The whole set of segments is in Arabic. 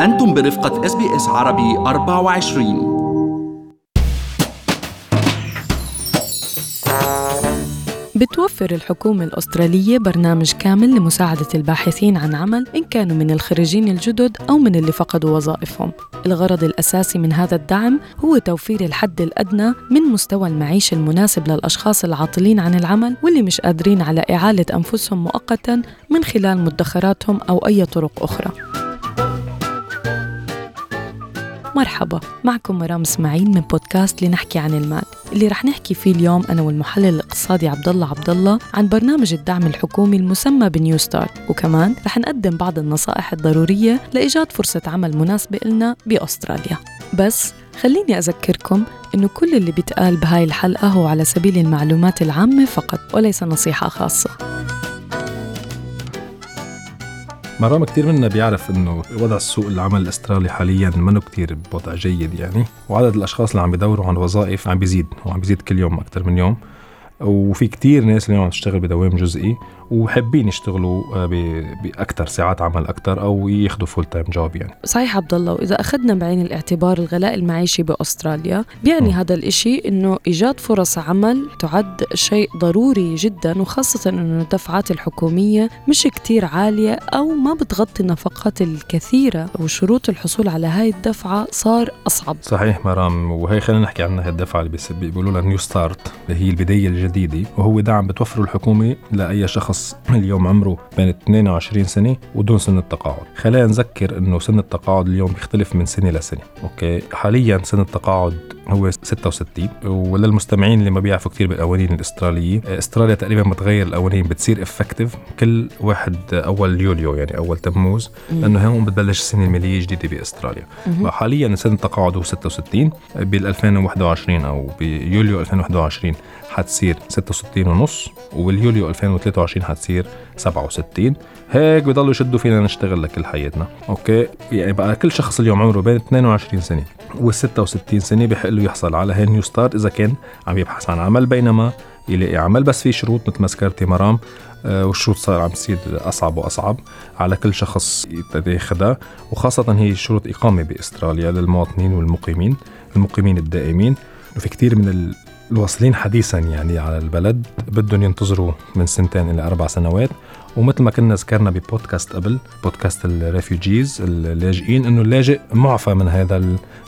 أنتم برفقة إس بي إس عربي 24 بتوفر الحكومة الأسترالية برنامج كامل لمساعدة الباحثين عن عمل إن كانوا من الخريجين الجدد أو من اللي فقدوا وظائفهم. الغرض الأساسي من هذا الدعم هو توفير الحد الأدنى من مستوى المعيشة المناسب للأشخاص العاطلين عن العمل واللي مش قادرين على إعالة أنفسهم مؤقتا من خلال مدخراتهم أو أي طرق أخرى. مرحبا معكم مرام إسماعيل من بودكاست لنحكي عن المال. اللي رح نحكي فيه اليوم أنا والمحلل الاقتصادي عبد الله عبد الله عن برنامج الدعم الحكومي المسمى بنيو ستارت وكمان رح نقدم بعض النصائح الضرورية لإيجاد فرصة عمل مناسبة لنا بأستراليا. بس خليني أذكركم إنه كل اللي بيتقال بهاي الحلقة هو على سبيل المعلومات العامة فقط وليس نصيحة خاصة. مرام كتير منا بيعرف إنه وضع السوق العمل الأسترالي حاليا منه كتير بوضع جيد يعني وعدد الأشخاص اللي عم بيدوروا عن وظائف عم بيزيد وعم بيزيد كل يوم أكثر من يوم وفي كتير ناس اليوم عم تشتغل بدوام جزئي وحابين يشتغلوا آه، باكثر ساعات عمل أكثر أو ياخذوا full time job يعني صحيح عبد الله واذا أخذنا بعين الاعتبار الغلاء المعيشي بأستراليا بيعني م. هذا الإشي إنه إيجاد فرص عمل تعد شيء ضروري جدا وخاصة إنه الدفعات الحكومية مش كتير عالية أو ما بتغطي النفقات الكثيرة وشروط الحصول على هاي الدفعة صار أصعب صحيح مرام وهي خلينا نحكي عنها الدفعة اللي بيقولوا لها Newstart اللي هي البداية الجديدة وهو دعم بتوفره الحكومة لأي شخص شخص اليوم عمره بين 22 سنة ودون سن التقاعد. خلينا نذكر إنه سن التقاعد اليوم بيختلف من سنة لسنة. أوكي؟ حاليا سن التقاعد هو 66 وللمستمعين اللي ما بيعرفوا كثير بالقوانين الإسترالية إستراليا تقريبا بتغير القوانين بتصير effective كل واحد أول يوليو يعني أول تموز لأنه هون بتبلش السنة المالية الجديده بإستراليا. حاليا سن التقاعد هو 66 بال 2021 أو بيوليو 2021 حتصير 66 ونص وباليوليو 2023 حتصير 67 هيك بضلوا يشدوا فينا نشتغل لكل حياتنا. أوكي؟ يعني بقى كل شخص اليوم عمره بين 22 سنة. وال 66 سنة بحق له يحصل على هي Newstart إذا كان عم يبحث عن عمل بينما يلاقي عمل بس في شروط مثل ما ذكرتي مرام آه، والشروط صار عم تصير أصعب وأصعب على كل شخص ياخذها وخاصة هي شروط إقامة بأستراليا للمواطنين والمقيمين المقيمين الدائمين. وفي كثير من الواصلين حديثا يعني على البلد بدهم ينتظروا من سنتين إلى أربع سنوات. ومثل ما كنا ذكرنا ببودكاست قبل podcast ال refugees اللاجئين إنه اللاجئ معفى من هذا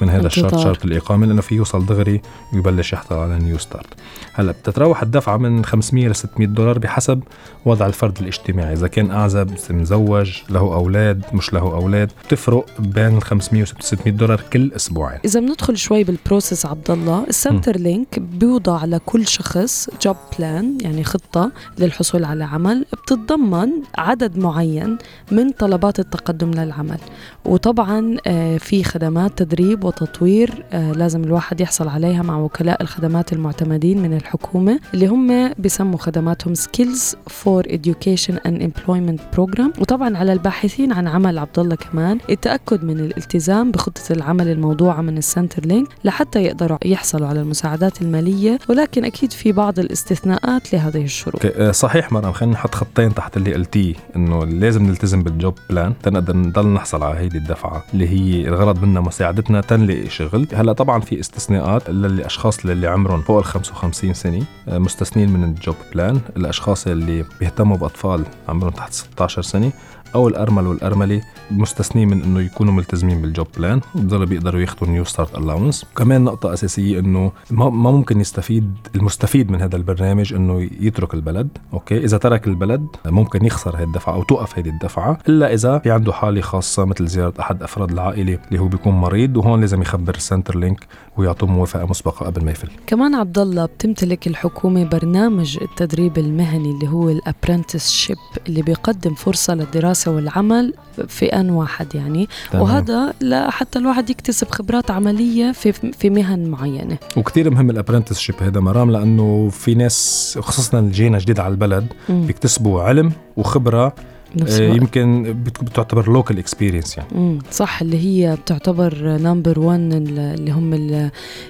من هذا الشرط شرط الإقامة لأنه في يوصل دغري ويبلش يحصل على Newstart هلأ بتتراوح الدفعة من 500 ل 600 دولار بحسب وضع الفرد الاجتماعي. إذا كان أعزب مزوج له أولاد مش له أولاد بتفرق بين 500 و 600 دولار كل أسبوعين. إذا بندخل شوي بال process عبد الله ال Centrelink بيوضع لكل شخص job plan يعني خطة للحصول على عمل بتتضمن تتضمن عدد معين من طلبات التقدم للعمل. وطبعا آه، في خدمات تدريب وتطوير آه، لازم الواحد يحصل عليها مع وكلاء الخدمات المعتمدين من الحكومة اللي هم بسموا خدماتهم Skills for Education and Employment Program. وطبعا على الباحثين عن عمل عبد الله كمان التأكد من الالتزام بخطة العمل الموضوعة من ال Centrelink لحتى يقدروا يحصلوا على المساعدات المالية. ولكن أكيد في بعض الاستثناءات لهذه الشروط. آه، صحيح مرام خلينا نحط خطين تحت اللي قلتيه إنه لازم نلتزم بال job plan تنقدر نضل نحصل على هيدي الدفعة اللي هي الغرض منها مساعدتنا تنلاقي شغل. هلأ طبعا في استثناءات للاشخاص اللي عمرهم فوق ال 55 سنة آه، مستثنين من ال job plan. الأشخاص اللي بيهتموا بأطفال عمرهم تحت 16 سنة أو الأرمل والارمله مستثنين من إنه يكونوا ملتزمين بال job plan بضلوا بيقدروا ياخذوا Newstart Allowance كمان نقطة أساسية إنه ما ممكن يستفيد المستفيد من هذا البرنامج إنه يترك البلد أوكي؟ إذا ترك البلد ممكن يخسر هذه الدفعه أو توقف هذه الدفعة إلا إذا في عنده حالة خاصة مثل زيارة أحد أفراد العائلة اللي هو بيكون مريض وهون لازم يخبر ال Centrelink ويعطوه موافقة مسبقة قبل ما يفل كمان عبد الله بتمتلك الحكومة برنامج التدريب المهني اللي هو ال apprenticeship اللي بيقدم فرصة للدراسة الدراسة والعمل في آن واحد يعني تمام. وهذا لحتى الواحد يكتسب خبرات عملية في في مهن معينة وكثير مهم ال apprenticeship هذا مرام لأنه في ناس خصوصا اللي جينا جديد على البلد. بيكتسبوا علم وخبرة بنفس آه، الوقت. يمكن بت- بتعتبر local experience يعني. مم. صح اللي هي بتعتبر number 1 اللي هم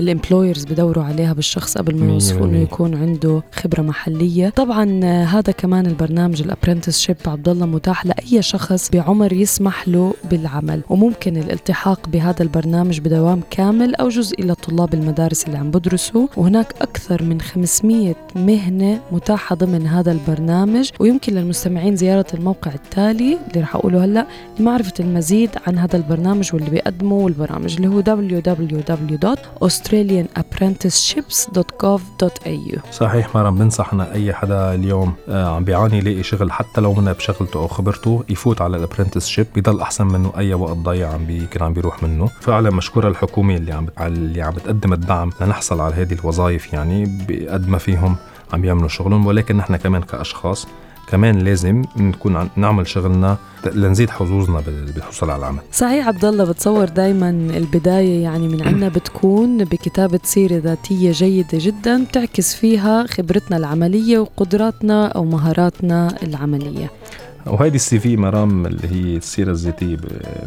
ال employers بدوروا عليها بالشخص قبل ما يوظفوا إنه. يكون عنده خبرة محلية. طبعا آه، هذا كمان البرنامج ال apprenticeship عبد الله متاح لأي شخص بعمر يسمح له بالعمل. وممكن الالتحاق بهذا البرنامج بدوام كامل أو جزئي لطلاب المدارس اللي عم بدرسوا. وهناك أكثر من 500 مهنة متاحة ضمن هذا البرنامج. ويمكن للمستمعين زيارة الموقع التالي اللي رح أقوله هلأ لمعرفة المزيد عن هذا البرنامج واللي بيقدمه والبرامج اللي هو www.australianapprenticeships.gov.au صحيح مرام بنصحنا أي حدا اليوم آه، عم بيعاني يلاقي شغل حتى لو منه بشغلته أو خبرته يفوت على ال apprenticeship بيضل أحسن منه أي وقت ضايع عم بي كان عم بيروح منه. فعلا مشكورة الحكومة اللي عم اللي عم بتقدم الدعم لنحصل على هذه الوظائف يعني بقد ما فيهم عم بيعملوا شغلهم ولكن نحن كمان كأشخاص كمان لازم نكون نعمل شغلنا لنزيد حظوظنا بال- بالحصول على العمل. صحيح عبد الله بتصور دائما البداية يعني من عنا بتكون بكتابة سيرة ذاتية جيدة جدا بتعكس فيها خبرتنا العملية وقدراتنا أو مهاراتنا العملية. وهيدي ال CV مرام اللي هي السيرة الذاتيه.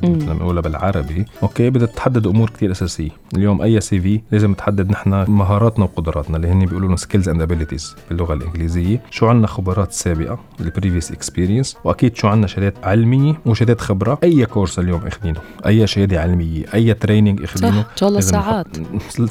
مثل ما بنقولها بالعربي. أوكي بدها تحدد أمور كثير أساسية. اليوم أي CV لازم تحدد نحن مهاراتنا وقدراتنا اللي هن بيقولوا لهم skills and abilities باللغة الإنجليزية. شو عندنا خبرات سابقة؟ ال previous experience وأكيد شو عندنا شهادات علمية وشهادات خبرة. أي course اليوم اخذينه أي شهادة علمية أي training صح اخذينه الله لازم ساعات.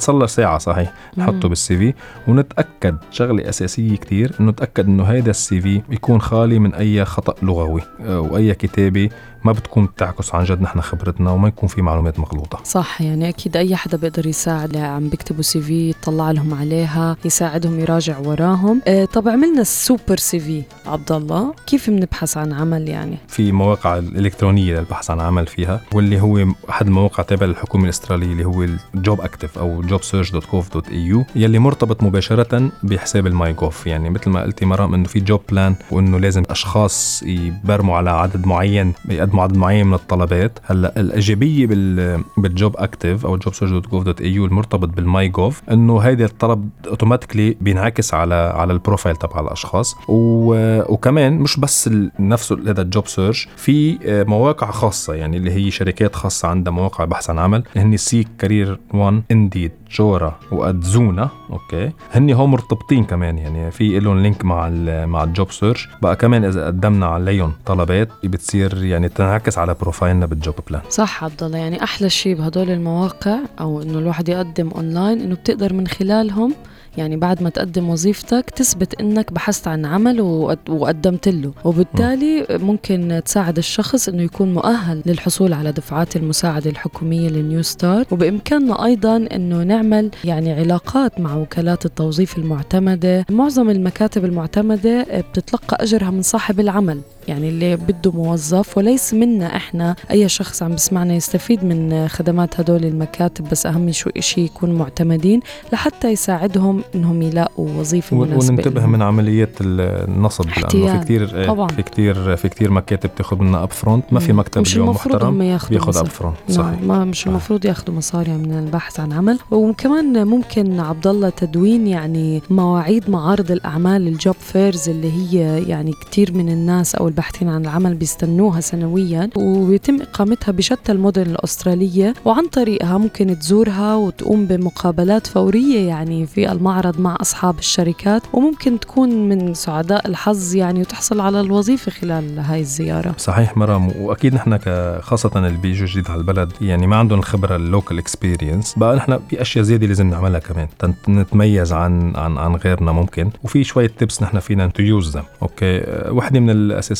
لها ساعة صحيح نحطه. بال CV. ونتأكد شغلة أساسية كتير إنه نتأكد إنه هيدا ال CV يكون خالي من أي خطأ لغوي. آه، وأي كتابة ما بتكون بتعكس عن جد نحن خبرتنا وما يكون في معلومات مغلوطة. صح يعني أكيد أي حدا بيقدر يساعد عم بيكتبوا CV يطلع لهم عليها يساعدهم يراجع وراهم. آه طب عملنا ال super CV عبد الله كيف بنبحث عن عمل يعني؟ في مواقع الإلكترونية للبحث عن عمل فيها واللي هو أحد المواقع تابع للحكومة الأسترالية اللي هو ال jobactive أو jobsearch.gov.au يلي مرتبط مباشرة بحساب ال myGov. يعني مثل ما قلتي مرام إنه في job plan وإنه لازم أشخاص يبرموا على عدد معين يقدموا عدد معين من الطلبات. هلأ الإيجابية بال بال jobactive أو jobsearch.gov.au المرتبط بال myGov إنه هيدا الطلب automatically بينعكس على على ال profile تبع الأشخاص. و... وكمان مش بس نفسه هذا ال job search في آه، مواقع خاصة يعني اللي هي شركات خاصة عندها مواقع بحث عن عمل هن Seek Career 1 Indeed. Jora و Adzuna أوكي. هن هم مرتبطين كمان يعني في لهم link مع مع ال job search. بقى كمان إذا قدمنا عليهم طلبات بتصير يعني تنعكس على profile نا بال job plan. صح عبد الله يعني أحلى شيء بهدول المواقع أو إنه الواحد يقدم أونلاين إنه بتقدر من خلالهم يعني بعد ما تقدم وظيفتك تثبت إنك بحثت عن عمل وقد- وقدمت له. وبالتالي ممكن تساعد الشخص إنه يكون مؤهل للحصول على دفعات المساعدة الحكومية للنيو ستار. وبإمكاننا أيضا إنه نعمل يعني علاقات مع وكالات التوظيف المعتمدة. معظم المكاتب المعتمدة بتتلقى أجرها من صاحب العمل. يعني اللي بده موظف وليس منا إحنا أي شخص عم بسمعنا يستفيد من خدمات هدول المكاتب بس أهم شو شيء يكونوا معتمدين لحتى يساعدهم إنهم يلاقوا وظيفة مناسبة وننتبه. من عمليه النصب لأنه في. كثير طبعاً. في كثير في كثير مكاتب تاخذ منا upfront ما في. مكتب مش اليوم محترم بياخذ. upfront صحيح ما مش. المفروض ياخذوا مصاري من البحث عن عمل وكمان ممكن عبد الله تدوين يعني مواعيد معارض الأعمال ال job fairs اللي هي يعني كثير من الناس أو الباحثين عن العمل بيستنوها سنويا وبيتم إقامتها بشتى المدن الأسترالية وعن طريقها ممكن تزورها وتقوم بمقابلات فورية يعني في المعرض مع أصحاب الشركات وممكن تكون من سعداء الحظ يعني وتحصل على الوظيفة خلال هاي الزيارة. صحيح مرام وأكيد نحن خاصة اللي بيجوا جديد على البلد يعني ما عندهم الخبرة ال local experience بقى نحن في اشياء زيادة لازم نعملها كمان نتميز عن عن عن غيرنا ممكن وفي شوية tips نحن فينا to use أوكي أه، وحدة من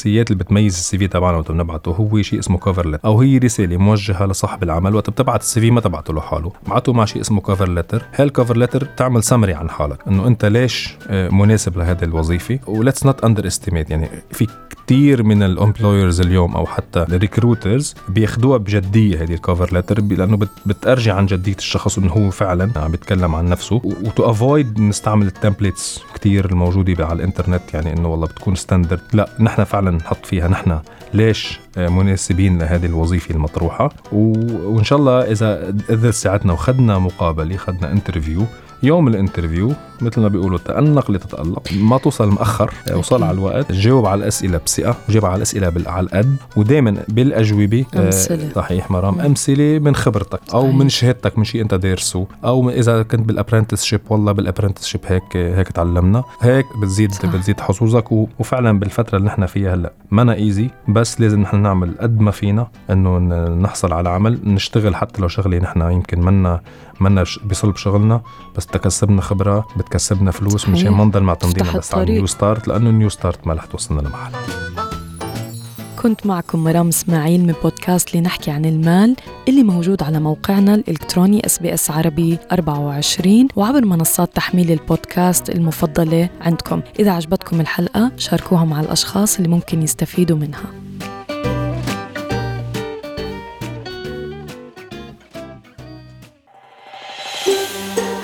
الاساسيات اللي بتميز ال CV تبعنا وقت بنبعته هو شيء اسمه cover letter أو هي رسالة موجهة لصاحب العمل وقت بتبعت ال CV ما تبعته لحاله. بعته مع شيء اسمه cover letter هال cover letter تعمل سمري عن حالك؟ إنه أنت ليش أه، مناسب لهذه الوظيفة؟ و let's not underestimate يعني في كثير من ال employers اليوم أو حتى ال recruiters بياخدوها بجدية هذه ال cover letter لأنه بت بتارجع عن جدية الشخص إنه هو فعلا عم بيتكلم عن نفسه. و to avoid نستعمل ال templates كثير الموجودة على الإنترنت يعني إنه والله بتكون standard لا نحن فعلا نحط فيها نحن ليش آه، مناسبين لهذه الوظيفة المطروحة. و... وإن شاء الله إذا قدر ساعتنا وخدنا مقابلة خدنا interview يوم ال interview مثل ما بيقولوا تأنق لتتألق ما توصل مأخر وصل على الوقت جاوب على الأسئلة بثقة جاوب على الأسئلة على القد ودائما بالأجوبة آه، أمثلة. صحيح مرام. أمثلة من خبرتك أو صحيح. من شهادتك من شيء أنت دارسه أو إذا كنت بال apprenticeship والله بال apprenticeship هيك هيك تعلمنا هيك بتزيد صح. بتزيد حظوظك وفعلا بالفترة اللي نحن فيها هلأ مانا easy بس لازم نحن نعمل قد ما فينا إنه ن- نحصل على عمل نشتغل حتى لو شغلة نحن يمكن منا منا بصلب شغلنا بس تكسبنا خبرة بتكسبنا فلوس صحيح. مشان ما نضل معتمدين تفتح بس على. ال Newstart لأنه ال Newstart ما رح توصلنا لمحل كنت معكم مرام إسماعيل من بودكاست لنحكي عن المال اللي موجود على موقعنا الإلكتروني إس بي إس عربي 24 وعبر منصات تحميل البودكاست المفضلة عندكم إذا عجبتكم الحلقة شاركوها مع الأشخاص اللي ممكن يستفيدوا منها